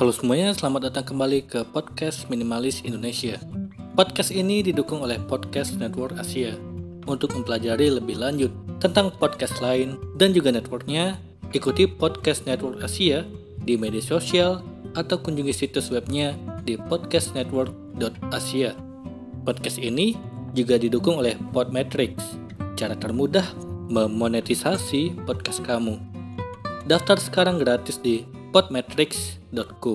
Halo semuanya, selamat datang kembali ke podcast Minimalis Indonesia. Podcast ini didukung oleh Podcast Network Asia. Untuk mempelajari lebih lanjut tentang podcast lain dan juga networknya, ikuti Podcast Network Asia di media sosial atau kunjungi situs webnya di podcastnetwork.asia. Podcast ini juga didukung oleh Podmetrics, cara termudah memonetisasi podcast kamu. Daftar sekarang gratis di podmetrics.co.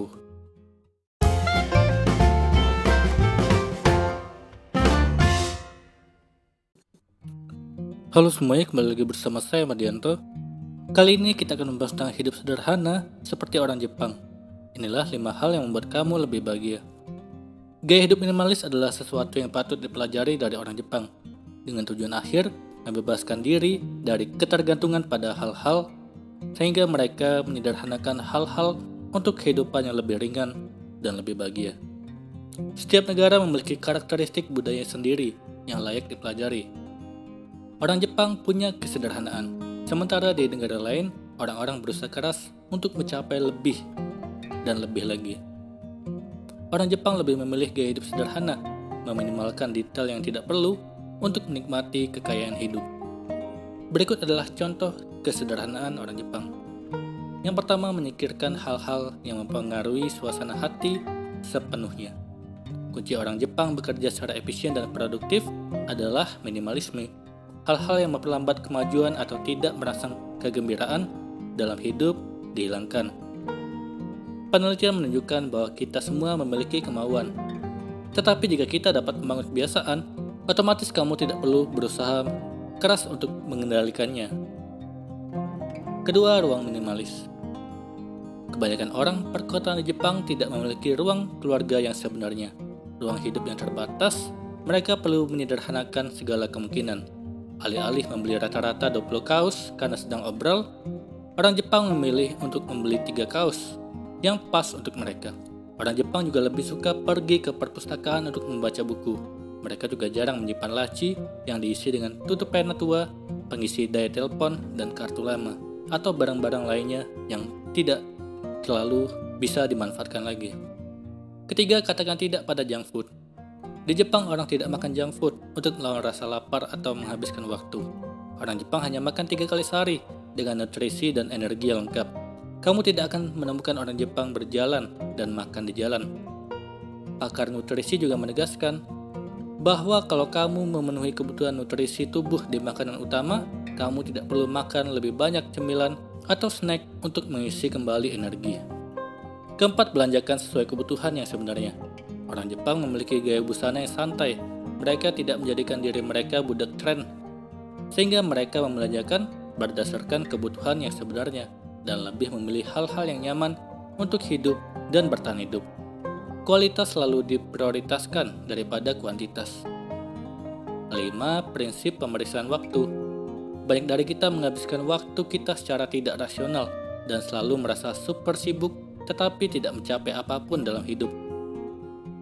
Halo semuanya, kembali lagi bersama saya Madianto. Kali ini kita akan membahas tentang hidup sederhana seperti orang Jepang. Inilah 5 hal yang membuat kamu lebih bahagia. Gaya hidup minimalis adalah sesuatu yang patut dipelajari dari orang Jepang, dengan tujuan akhir membebaskan diri dari ketergantungan pada hal-hal sehingga mereka menyederhanakan hal-hal untuk kehidupan yang lebih ringan dan lebih bahagia. Setiap negara memiliki karakteristik budaya sendiri yang layak dipelajari. Orang Jepang punya kesederhanaan, sementara di negara lain, orang-orang berusaha keras untuk mencapai lebih dan lebih lagi. Orang Jepang lebih memilih gaya hidup sederhana, meminimalkan detail yang tidak perlu untuk menikmati kekayaan hidup. Berikut adalah contoh kesederhanaan orang Jepang. Yang pertama, menyikirkan hal-hal yang mempengaruhi suasana hati sepenuhnya. Kunci orang Jepang bekerja secara efisien dan produktif adalah minimalisme. Hal-hal yang memperlambat kemajuan atau tidak merangsang kegembiraan dalam hidup dihilangkan. Penelitian menunjukkan bahwa kita semua memiliki kemauan. Tetapi jika kita dapat membangun kebiasaan, otomatis kamu tidak perlu berusaha keras untuk mengendalikannya. Kedua, ruang minimalis. Kebanyakan orang perkotaan di Jepang tidak memiliki ruang keluarga yang sebenarnya. Ruang hidup yang terbatas, mereka perlu menyederhanakan segala kemungkinan. Alih-alih membeli rata-rata 20 kaos karena sedang obrol, orang Jepang memilih untuk membeli tiga kaos yang pas untuk mereka. Orang Jepang juga lebih suka pergi ke perpustakaan untuk membaca buku. Mereka juga jarang menyimpan laci yang diisi dengan tutup pena tua, pengisi daya telepon, dan kartu lama atau barang-barang lainnya yang tidak terlalu bisa dimanfaatkan lagi. Ketiga, katakan tidak pada junk food. Di Jepang, orang tidak makan junk food untuk melawan rasa lapar atau menghabiskan waktu. Orang Jepang hanya makan tiga kali sehari dengan nutrisi dan energi yang lengkap. Kamu tidak akan menemukan orang Jepang berjalan dan makan di jalan. Pakar nutrisi juga menegaskan bahwa kalau kamu memenuhi kebutuhan nutrisi tubuh di makanan utama, kamu tidak perlu makan lebih banyak cemilan atau snack untuk mengisi kembali energi. Keempat, belanjakan sesuai kebutuhan yang sebenarnya. Orang Jepang memiliki gaya busana yang santai. Mereka tidak menjadikan diri mereka budak tren, sehingga mereka membelanjakan berdasarkan kebutuhan yang sebenarnya dan lebih memilih hal-hal yang nyaman untuk hidup dan bertahan hidup. Kualitas selalu diprioritaskan daripada kuantitas. 5. Prinsip pemeriksaan waktu banyak dari kita menghabiskan waktu kita secara tidak rasional dan selalu merasa super sibuk tetapi tidak mencapai apa pun dalam hidup.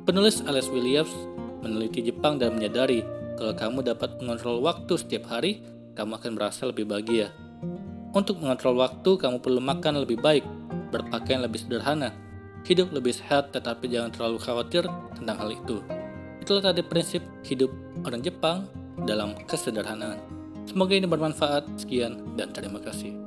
Penulis Alice Williams meneliti Jepang dan menyadari kalau kamu dapat mengontrol waktu setiap hari, kamu akan merasa lebih bahagia. Untuk mengontrol waktu, kamu perlu makan lebih baik, berpakaian lebih sederhana, hidup lebih sehat tetapi jangan terlalu khawatir tentang hal itu. Itulah tadi prinsip hidup orang Jepang dalam kesederhanaan. Semoga ini bermanfaat. Sekian dan terima kasih.